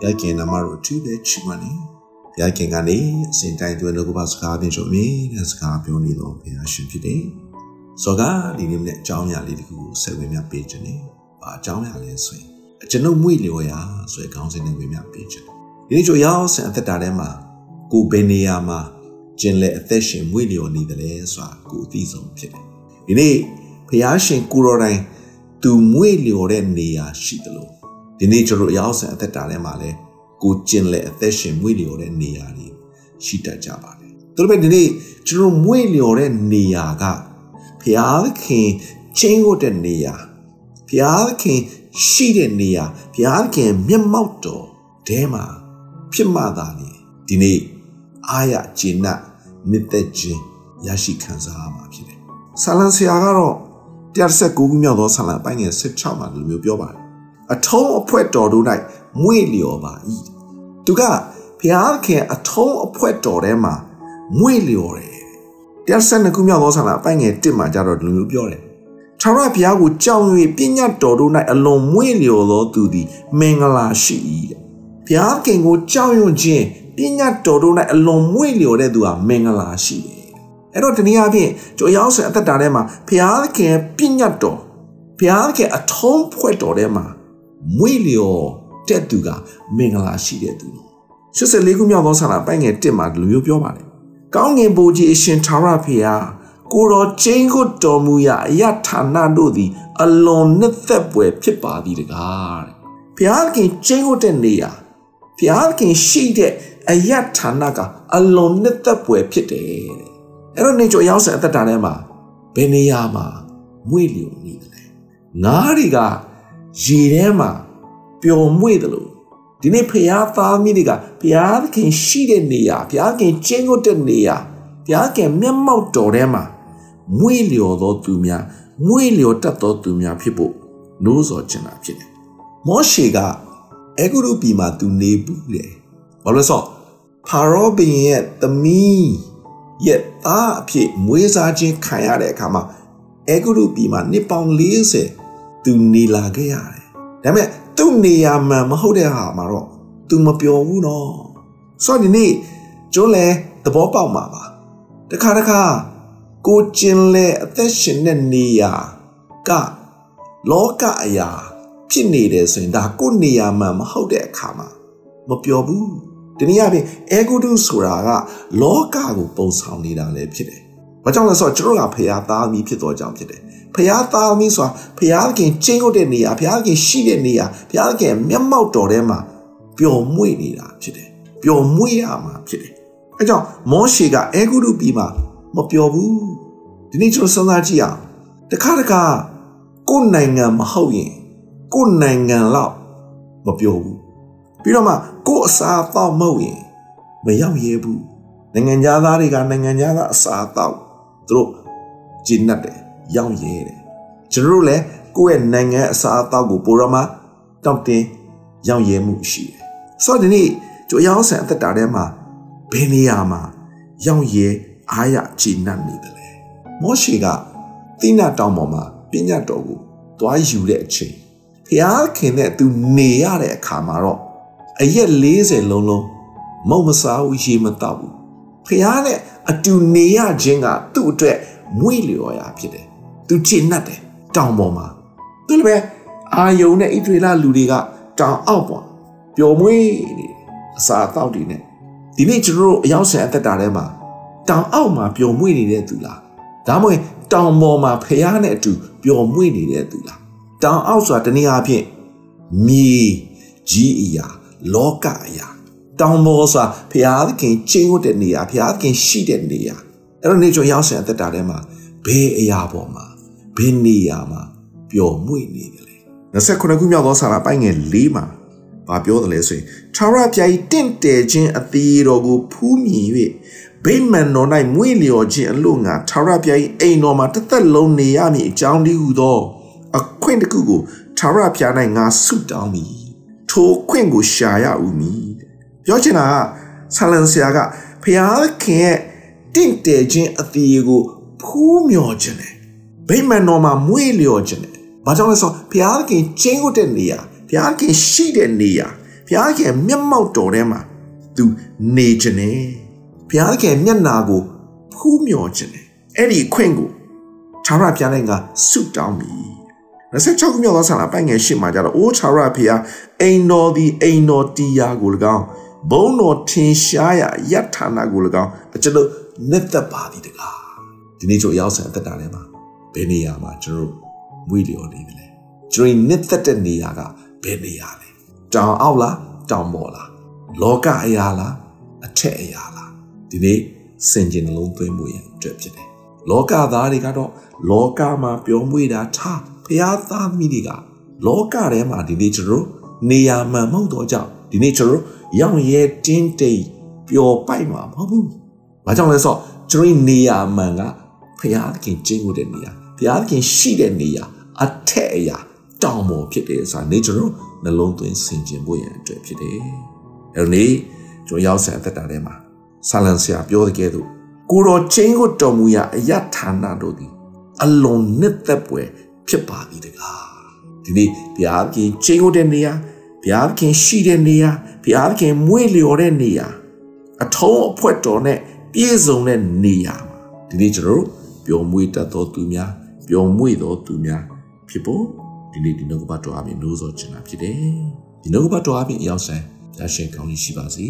ဘုရားခင်နာမတော်အထူးပဲချီးမွမ်းနေဘုရားခင်ကနေအစဉ်တိုင်းသွေးလို့ကပါစကားပြင်ချုပ်အမြဲတမ်းစကားပြောနေတော့ဘုရားရှင်ဖြစ်တယ်ဆိုတော့ဒီနေ့နဲ့အကြောင်းအရာလေးတခုကိုဆက်ဝင်မြပေးခြင်းနဲ့ဘာအကြောင်းအရာလဲဆိုရင်ကျွန်ုပ်မွေလျော်ရာဆိုတဲ့ခေါင်းစဉ်နဲ့ဝင်မြပေးခြင်းဒီနေ့ကျွန်ရောက်ဆင်အသက်တာထဲမှာကိုဘယ်နေရာမှာကျင်လေအသက်ရှင်မွေလျော်နေတယ်လဲဆိုတာကိုအသိဆုံးဖြစ်တယ်ဒီနေ့ဘုရားရှင်ကိုရောတိုင်းသူမွေလျော်တဲ့နေရာရှိတယ်လို့ ဒီနေ့ကျွန်တော်ရောက်ဆင်အသက်တာထဲမှာလဲကိုကျင်လေအသက်ရှင်မွေလျော်တဲ့နေရာတွေရှိတတ်ကြပါတယ်သူတို့ပဲဒီနေ့ကျွန်တော်မွေလျော်တဲ့နေရာကဘုရားခင်ချင်းကိုတဲ့နေရာဘုရားခင်ရှိတဲ့နေရာဘုရားခင်မျက်မှောက်တော်တဲမှာဖြစ်မှသာလေဒီနေ့အာရဂျင်းနနှစ်သက်ခြင်းရရှိခံစားရမှာဖြစ်တယ်။ဆာလန်ဆရာကတော့119ခုမြောက်သောဆာလန်ပိုင်းငယ်16မှာဒီလိုမျိုးပြောပါတယ်။ အထုံးအဖွဲ့တော်တို့၌မွေလျော်ပါ၏။သူကဘုရားခင်အထုံးအဖွဲ့တော်ထဲမှာမွေလျော်တယ်။119ခုမြောက်သောဆာလန်ပိုင်းငယ်1မှာကျတော့ဒီလိုမျိုးပြောတယ်။ထာဝရဘုရားကိုကြောက်၍ပညာတော်တို့၌အလွန်မွေလျော်သောသူသည်မင်္ဂလာရှိ၏တဲ့။ဘုရားခင်ကိုကြောက်ရွံ့ခြင်းပညာတော်တို့၌အလွန်မွေ့လျော်တဲ့သူဟာမင်္ဂလာရှိတယ်အဲ့တော့တနည်းအားဖြင့်ကျွန်ရောက်ဆင်အသက်တာထဲမှာဘုရားခင်ပညာတော်ဘုရားခင်အထုံးဖွဲ့တော်ထဲမှာ မွေ့လျော်တဲ့သူကမင်္ဂလာရှိတဲ့သူ84ခုမြောက်သောဆန္ဒပိုင်းငယ်1မှာဒီလိုမျိုးပြောပါတယ်ကောင်းငင်ဘိုးကြီးအရှင်သာရဖေဟာကိုတော်ချင်းကိုတော်မူရာအယဌာနတို့သည် အလွန်နှစ်သက်ပွေဖြစ်ပါသည်တကားတဲ့ဘုရားခင်ချင်းကိုတဲ့နေရာဘုရားခင်ရှိတဲ့အယတ်ဌာနကအလွန်နှစ်သက်ပွေဖြစ်တယ်တဲ့အဲ့တော့နေကြရောက်စံအသက်တာထဲမှာဘယ်နေရာမှာမွေ့လျော်နေတယ်လဲငါးတွေက ရေထဲမှာပျော်မွေ့တယ်လို့ဒီနေ့ဖရာသားမိတွေကဖရာခင်ရှိတဲ့နေရာဖရာခင်ကျင်းကိုတဲ့နေရာဖရာခင်မျက်မှောက်တော်ထဲမှာမွေ့လျော်သောသူများမွေ့လျော်တတ်သောသူများဖြစ်ဖို့နိုးစော်ချင်တာဖြစ်တယ်မောရှေကအဲဂုရုပြည်မှာသူနေဘူးတယ်ဘာလို့လဲဆိုဖာရောဘုရင်ရဲ့သမီးရဲ့သားအဖြစ်မွေးစားခြင်းခံရတဲ့အခါမှာအဲဂုရုပြည်မှာနှစ်ပေါင်း40သူနေလာခဲ့ရတယ် ဒါပေမဲ့သူ့နေရာမှန်မဟုတ်တဲ့ဟာမှာတော့သူမပျော်ဘူးနော်ဆိုတော့ဒီနေ့ကျွန်းလဲသဘောပေါက်မှာပါတခါတခါကိုကျင်လဲအသက်ရှင်တဲ့နေရာကလောကအရာ ဖြစ်နေတယ်ဆိုရင်ဒါကိုနေရာမှန်မဟုတ်တဲ့အခါမှာမပျော်ဘူးတနည်းအားဖြင့်အေဂုတုဆိုတာကလောကကိုပုံဆောင်နေတာလည်းဖြစ်တယ်။ ဘာကြောင့်လဲဆိုတော့ကျွန်တော်ကဖရာသားသမီးဖြစ်တော့ကြောင့်ဖြစ်တယ်။ဖရာသားသမီးဆိုတာဖရာခင်ကျင်းဟုတ်တဲ့နေရာဖရာခင်ရှိတဲ့နေရာဖရာခင်မျက်မှောက်တော်ထဲမှာပျော်မွေ့နေတာဖြစ်တယ်။ပျော်မွေ့ရမှာဖြစ်တယ်။အဲကြောင့်မောရှေကအေဂုတုပြည်မှာမပျော်ဘူး။ဒီနေ့ကျွန်တော်စဉ်းစားကြည့်အောင်တခါတခါကိုယ်နိုင်ငံမဟုတ်ရင်ကိုယ်နိုင်ငံလောက်မပျော်ဘူးပြီးတော့မှကိုယ်အစာတော့မဟုတ်ရင်မရောက်ရဲဘူးနိုင်ငံသားတွေကနိုင်ငံသားအစာတော့သူ တို့ဂျင်းတ်တယ်ရောက်ရဲတယ်ကျွန်တော်တို့လည်းကိုယ့်ရဲ့နိုင်ငံအစာအသောက်ကိုပိုရမတောက်တင်ရောက်ရဲမှုရှိတယ်ဆိုတော့ဒီနေ့ကျွန်တော်ရောက်ဆန်အသက်တာထဲမှာဘယ်နေရာမှာရောက်ရဲအားရဂျင်းတ်နေတယ်လဲမောရှေကတိနာတောင်ပေါ်မှာပညာတော်ကိုတွားယူတဲ့အချိန်ဖျားခင်နဲ့သူနေရတဲ့အခါမှာတော့အရက်40လုံးလုံးမုံမစားဘူးရေမတောက်ဘူးဖះနဲ့ အတူနေရခြင်းကသူ့အတွက်မွေ့လျော်ရာဖြစ်တယ်သူချစ်နှက်တယ်တောင်ပေါ်မှာသူလည်းပဲအာယုံနဲ့ဣထွေလလူတွေကတောင်အောက်ပေါ်ပျော်မွေ့နေအစာအသောက်တွေနဲ့ဒီနေ့ကျွန်တော်တို့အရောက်ဆန်အသက်တာထဲမှာတောင်အောက်မှာပျော်မွေ့နေတဲ့သူလားဒါမှမဟုတ်တောင်ပေါ်မှာဖះနဲ့အတူပျော်မွေ့နေတဲ့သူလားတောင်အောက်ဆိုတာတနည်းအားဖြင့်မြေကြီးအရာလောကအရာ တောင်ပေါ်ဆိုတာဘုရားသခင်ချင်းဝတ်တဲ့နေရာဘုရားသခင်ရှိတဲ့နေရာအဲ့တော့နေကျော်ရောက်ဆင်အသက်တာထဲမှာဘယ်အရာပေါ်မှာဘယ်နေရာမှာပျော်မွေ့နေတယ်လဲ29ခုမြောက်သောစာရပိုင်းငယ်၄မှာဘာပြောတယ်လဲဆိုရင်ထာဝရဘုရား၏တင့်တယ်ခြင်းအသေးတော်ကိုဖူးမြင်၍ဗိမာန်တော်၌မွေ့လျော်ခြင်းအလို့ငါထာဝရဘုရား၏အိမ်တော်မှာတစ်သက်လုံးနေရမည်အကြောင်းတည်းဟူသောအခွင့်တစ်ခုကိုထာဝရဘုရား၌ငါဆုတောင်းမည်ထိုခွင့်ကိုရှာရဦးမည် ပြောချင်တာကဆာလန်ဆရာကဖျားခင်ရဲ့တင့်တယ်ခြင်းအသေးကိုဖူးမြော်ခြင်းတယ်ဗိမာန်တော်မှာမွေ့လျော်ခြင်းတယ်ဘာကြောင့်လဲဆိုဖျားခင်ချင်းဟုတ်တဲ့နေရာဖျားခင်ရှိတဲ့နေရာဖဘုရားခင်မျက်မှောက်တော်ထဲမှာ तू နေခြင်းနဲ့ဘုရားခင်မျက်နာကိုဖူးမြော်ခြင်းနဲ့အဲ့ဒီခွင့်ကိုခြားရပြန်တဲ့ကဆုတောင်းပြီ26ခုမြောက်သောဆန္ဒပိုင်ငယ်ရှစ်မှာကြတော့အိုးခြားရဖျားအိမ်တော်ဒီအိမ်တော်တီယာကို၎င်း ဘုံတော်ထင်ရှားရယတ်ဌာနကို၎င်းကျွန်တော်နှစ်သက်ပါသည်တကားဒီနေ့ကျွန်တော်ရောက်ဆန်အသက်တာထဲမှာဘယ်နေရာမှာကျွန်တော်မွေးလျော်နေတယ်လဲကျွန်တော်နှစ်သက်တဲ့နေရာကဘယ်နေရာလဲတောင်အောက်လားတောင်ပေါ်လားလောကအရာလားအထက်အရာလားဒီနေ့စင်ကျင်နှလုံးသွင်းမှုရအတွက်ဖြစ်တယ်လောကသားတွေကတော့လောကမှာပျော်မွေ့တာထားဖျားသားမိတွေကလောကထဲမှာဒီနေ့ကျွန်တော်နေရာမှန်မဟုတ်တော့ကြောင့်ဒီနေ့ကျွန်တော် ရောင်ရဲတင်းတိတ်ပျော်ပိုက်မှာမဟုတ်ဘူး။ဘာကြောင့်လဲဆိုတော့ကျွန်တော်နေရာမှန်ကဖျားသခင်ကျင်းကိုတဲ့နေရာဖျားသခင်ရှိတဲ့နေရာအထက်အရာတောင်ပေါ်ဖြစ်တယ်ဆိုတာနေကျွန်တော်နှလုံးသွင်းဆင်ခြင်ဖို့ရန်အတွက်ဖြစ်တယ်။အဲဒီနေ့ကျွန်တော်ရောက်ဆန်အသက်တာထဲမှာဆာလန်ဆရာပြောတဲ့ကဲ့သို့ကိုတော်ချင်းကိုတော်မူရာအယဌာနတို့သည်အလွန်နှစ်သက်ပွေဖြစ်ပါသည်တကားဒီနေ့ဘုရားသခင်ချင်းကိုတဲ့နေရာ ဘုရားသခင်ရှိတဲ့နေရာဘုရားသခင်မွေ့လျော်တဲ့နေရာအထုံးအဖွက်တော်နဲ့ပြည့်စုံတဲ့နေရာမှာဒီနေ့ကျွန်တော်တို့ပျော်မွေ့တတ်သောသူများပျော်မွေ့သောသူများဖြစ်ဖို့ဒီနေ့ဒီနှုတ်ကပတ်တော်အပြင်လို့ဆိုချင်တာဖြစ်တယ်ဒီနှုတ်ကပတ်တော်အပြင်အရောက်ဆိုင်ရရှင်ကောင်းကြီးရှိပါစေ